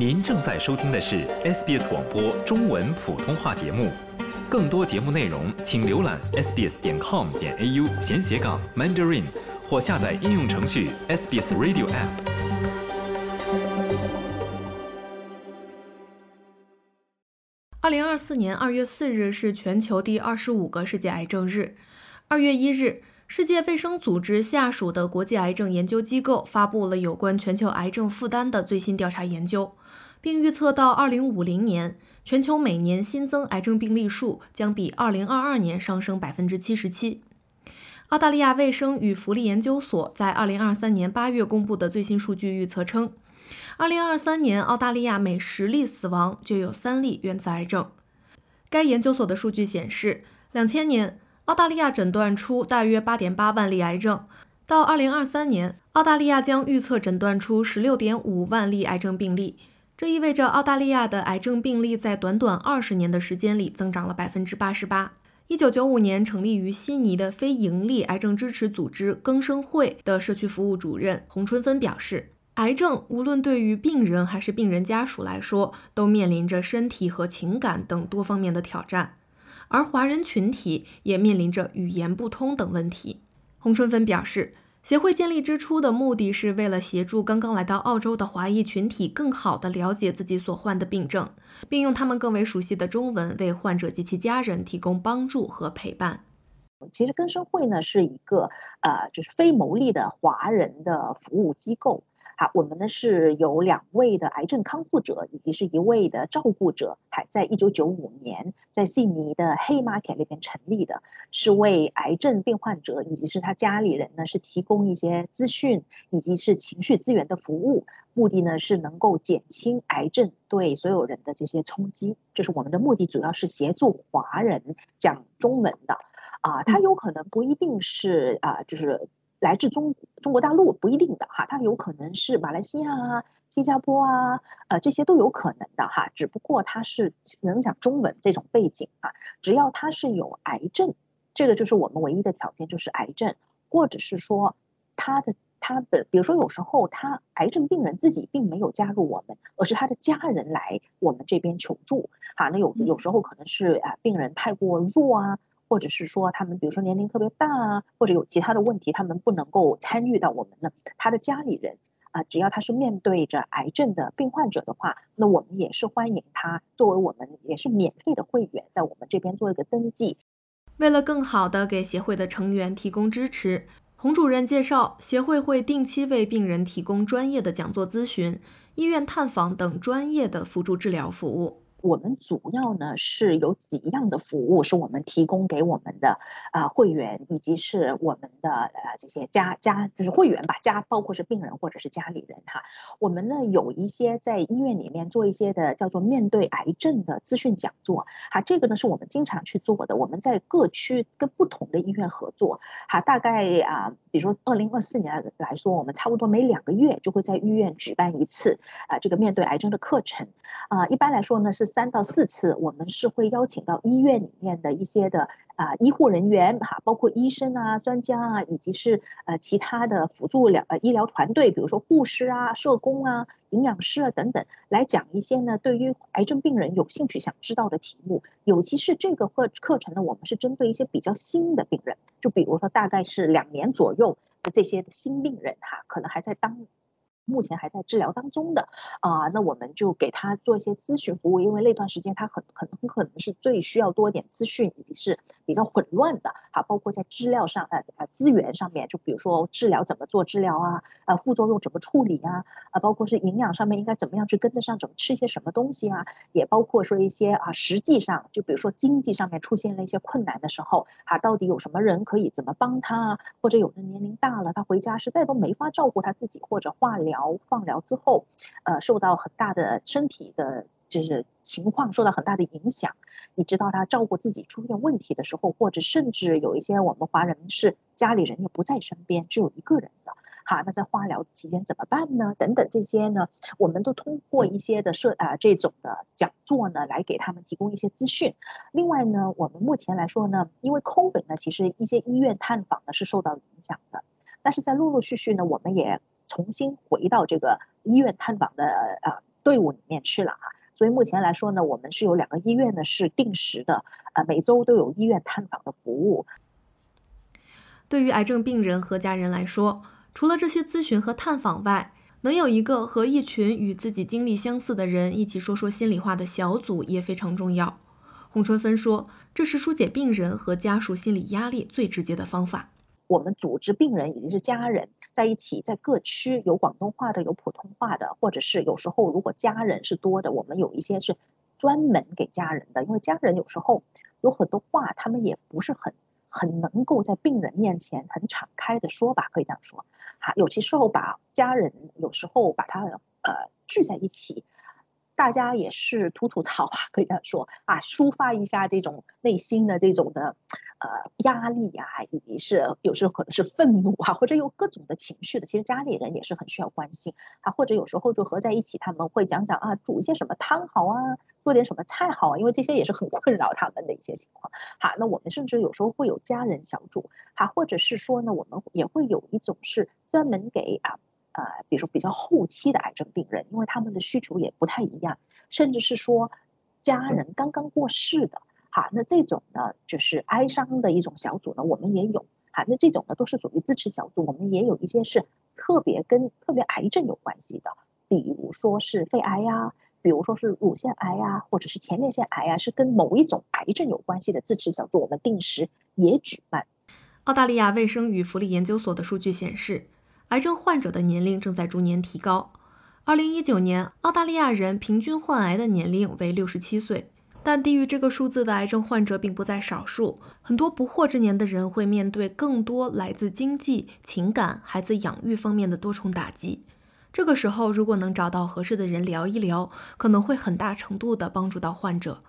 您正在收听的是 SBS 广播中文普通话节目，更多节目内容请浏览 sbs 点 com 点 au 闲斜杠 mandarin 或下载应用程序 SBS Radio App。二零二四年二月四日是全球第二十五个世界癌症日。二月一日，世界卫生组织下属的国际癌症研究机构发布了有关全球癌症负担的最新调查研究，并预测到二零五零年，全球每年新增癌症病例数将比二零二二年上升百分之七十七。澳大利亚卫生与福利研究所在二零二三年八月公布的最新数据预测称。二零二三年，澳大利亚每十例死亡就有三例源自癌症。该研究所的数据显示，两千年澳大利亚诊断出大约八点八万例癌症，到二零二三年，澳大利亚将预测诊断出十六点五万例癌症病例。这意味着澳大利亚的癌症病例在短短二十年的时间里增长了百分之八十八。一九九五年成立于悉尼的非营利癌症支持组织更生会的社区服务主任洪春芬表示。癌症无论对于病人还是病人家属来说，都面临着身体和情感等多方面的挑战，而华人群体也面临着语言不通等问题。洪春芬表示，协会建立之初的目的是为了协助刚刚来到澳洲的华裔群体更好地了解自己所患的病症，并用他们更为熟悉的中文为患者及其家人提供帮助和陪伴。其实，根生会呢是一个呃，就是非牟利的华人的服务机构。好，我们呢是有两位的癌症康复者，以及是一位的照顾者，还在一九九五年在悉尼的黑 market 那边成立的，是为癌症病患者以及是他家里人呢是提供一些资讯以及是情绪资源的服务，目的呢是能够减轻癌症对所有人的这些冲击，就是我们的目的主要是协助华人讲中文的，啊，他有可能不一定是啊，就是。来自中中国大陆不一定的哈，它有可能是马来西亚啊、新加坡啊，呃，这些都有可能的哈。只不过他是能讲中文这种背景啊，只要他是有癌症，这个就是我们唯一的条件，就是癌症，或者是说他的他的，比如说有时候他癌症病人自己并没有加入我们，而是他的家人来我们这边求助，哈，那有有时候可能是啊病人太过弱啊。或者是说他们，比如说年龄特别大啊，或者有其他的问题，他们不能够参与到我们呢。他的家里人啊，只要他是面对着癌症的病患者的话，那我们也是欢迎他作为我们也是免费的会员，在我们这边做一个登记。为了更好的给协会的成员提供支持，洪主任介绍，协会会定期为病人提供专业的讲座咨询、医院探访等专业的辅助治疗服务。我们主要呢是有几样的服务是我们提供给我们的啊会员以及是我们的呃这些家家就是会员吧家包括是病人或者是家里人哈。我们呢有一些在医院里面做一些的叫做面对癌症的资讯讲座哈，这个呢是我们经常去做的。我们在各区跟不同的医院合作哈，大概啊比如说二零二四年来说，我们差不多每两个月就会在医院举办一次啊这个面对癌症的课程啊，一般来说呢是。三到四次，我们是会邀请到医院里面的一些的啊医护人员哈，包括医生啊、专家啊，以及是呃其他的辅助疗呃医疗团队，比如说护士啊、社工啊、营养师啊等等，来讲一些呢对于癌症病人有兴趣想知道的题目。尤其是这个课课程呢，我们是针对一些比较新的病人，就比如说大概是两年左右的这些新病人哈，可能还在当。目前还在治疗当中的啊，那我们就给他做一些咨询服务，因为那段时间他很可能很可能是最需要多点资讯，以及是比较混乱的哈，包括在资料上呃呃资源上面，就比如说治疗怎么做治疗啊，呃副作用怎么处理啊，啊包括是营养上面应该怎么样去跟得上，怎么吃些什么东西啊，也包括说一些啊实际上就比如说经济上面出现了一些困难的时候，啊到底有什么人可以怎么帮他啊，或者有的年龄大了，他回家实在都没法照顾他自己，或者化疗。疗放疗之后，呃，受到很大的身体的，就是情况受到很大的影响。你知道他照顾自己出现问题的时候，或者甚至有一些我们华人是家里人也不在身边，只有一个人的，哈，那在化疗期间怎么办呢？等等这些呢，我们都通过一些的社啊这种的讲座呢，来给他们提供一些资讯。另外呢，我们目前来说呢，因为 COVID 呢，其实一些医院探访呢是受到影响的，但是在陆陆续续呢，我们也。重新回到这个医院探访的呃。队伍里面去了啊。所以目前来说呢，我们是有两个医院呢是定时的，呃，每周都有医院探访的服务。对于癌症病人和家人来说，除了这些咨询和探访外，能有一个和一群与自己经历相似的人一起说说心里话的小组也非常重要。洪春芬说：“这是疏解病人和家属心理压力最直接的方法。我们组织病人以及是家人在一起，在各区有广东话的，有普通话的，或者是有时候如果家人是多的，我们有一些是专门给家人的，因为家人有时候有很多话，他们也不是很很能够在病人面前很敞开的说吧，可以这样说。哈，有些时候把家人有时候把他呃聚在一起。”大家也是吐吐槽啊，可以这样说啊，抒发一下这种内心的这种的，呃，压力啊，以及是有时候可能是愤怒啊，或者有各种的情绪的。其实家里人也是很需要关心啊，或者有时候就合在一起，他们会讲讲啊，煮一些什么汤好啊，做点什么菜好啊，因为这些也是很困扰他们的一些情况。好，那我们甚至有时候会有家人小组，好，或者是说呢，我们也会有一种是专门给啊。呃，比如说比较后期的癌症病人，因为他们的需求也不太一样，甚至是说家人刚刚过世的，哈，那这种呢就是哀伤的一种小组呢，我们也有，哈，那这种呢都是属于支持小组，我们也有一些是特别跟特别癌症有关系的，比如说是肺癌呀，比如说是乳腺癌呀，或者是前列腺癌呀，是跟某一种癌症有关系的支持小组，我们定时也举办。澳大利亚卫生与福利研究所的数据显示。癌症患者的年龄正在逐年提高。二零一九年，澳大利亚人平均患癌的年龄为六十七岁，但低于这个数字的癌症患者并不在少数。很多不惑之年的人会面对更多来自经济、情感、孩子养育方面的多重打击。这个时候，如果能找到合适的人聊一聊，可能会很大程度地帮助到患者。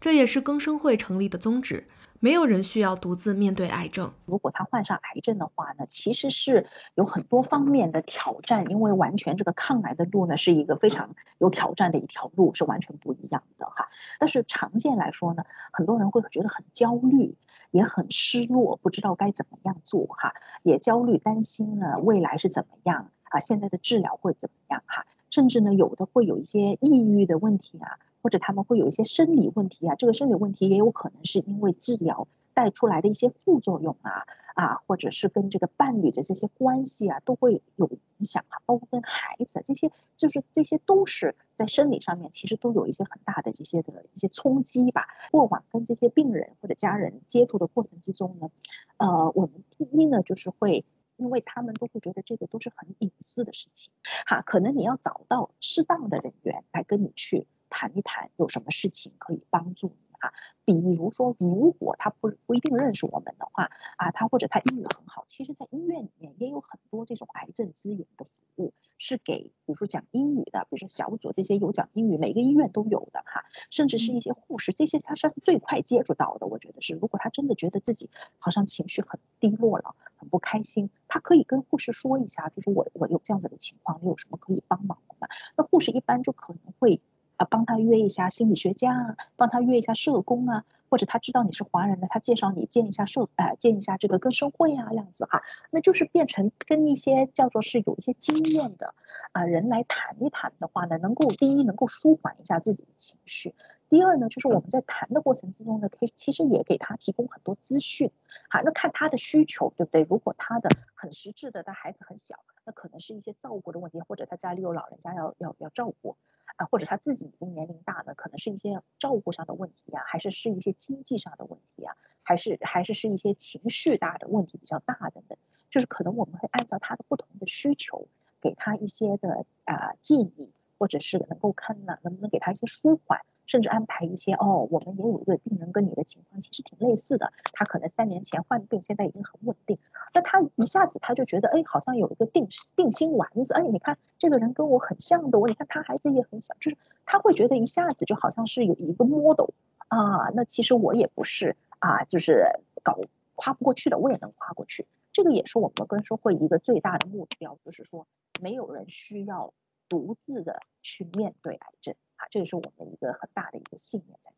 这也是更生会成立的宗旨。没有人需要独自面对癌症。如果他患上癌症的话呢，其实是有很多方面的挑战，因为完全这个抗癌的路呢，是一个非常有挑战的一条路，是完全不一样的哈。但是常见来说呢，很多人会觉得很焦虑，也很失落，不知道该怎么样做哈，也焦虑担心呢未来是怎么样啊，现在的治疗会怎么样哈，甚至呢有的会有一些抑郁的问题啊。或者他们会有一些生理问题啊，这个生理问题也有可能是因为治疗带出来的一些副作用啊啊，或者是跟这个伴侣的这些关系啊都会有影响啊，包括跟孩子这些，就是这些都是在生理上面其实都有一些很大的这些的一些冲击吧。过往跟这些病人或者家人接触的过程之中呢，呃，我们第一呢就是会，因为他们都会觉得这个都是很隐私的事情，哈，可能你要找到适当的人员来跟你去。谈一谈有什么事情可以帮助你啊？比如说，如果他不不一定认识我们的话啊，他或者他英语很好，其实在医院里面也有很多这种癌症资源的服务，是给比如说讲英语的，比如说小组这些有讲英语，每个医院都有的哈。甚至是一些护士，这些他是最快接触到的。我觉得是，如果他真的觉得自己好像情绪很低落了，很不开心，他可以跟护士说一下，就是我我有这样子的情况，你有什么可以帮忙的吗？那护士一般就可能会。啊，帮他约一下心理学家啊，帮他约一下社工啊，或者他知道你是华人的，他介绍你见一下社，呃，见一下这个更生会啊，这样子哈，那就是变成跟一些叫做是有一些经验的啊人来谈一谈的话呢，能够第一能够舒缓一下自己的情绪，第二呢，就是我们在谈的过程之中呢，可以其实也给他提供很多资讯，好，那看他的需求，对不对？如果他的很实质的，他孩子很小，那可能是一些照顾的问题，或者他家里有老人家要要要照顾。啊，或者他自己已经年龄大了，可能是一些照顾上的问题呀，还是是一些经济上的问题呀，还是还是是一些情绪大的问题比较大等等，就是可能我们会按照他的不同的需求，给他一些的啊建议，或者是能够看呢，能不能给他一些舒缓。甚至安排一些哦，我们也有一个病人跟你的情况其实挺类似的，他可能三年前患病，现在已经很稳定。那他一下子他就觉得，哎，好像有一个定定心丸子，哎，你看这个人跟我很像的，我你看他孩子也很小，就是他会觉得一下子就好像是有一个 model 啊。那其实我也不是啊，就是搞跨不过去的，我也能跨过去。这个也是我们跟社会一个最大的目标，就是说没有人需要独自的去面对癌症。啊，这也是我们的一个很大的一个信念在。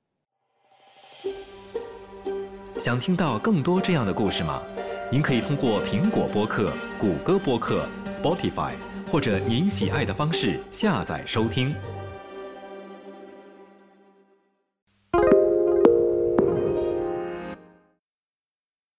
想听到更多这样的故事吗？您可以通过苹果播客、谷歌播客、Spotify 或者您喜爱的方式下载收听。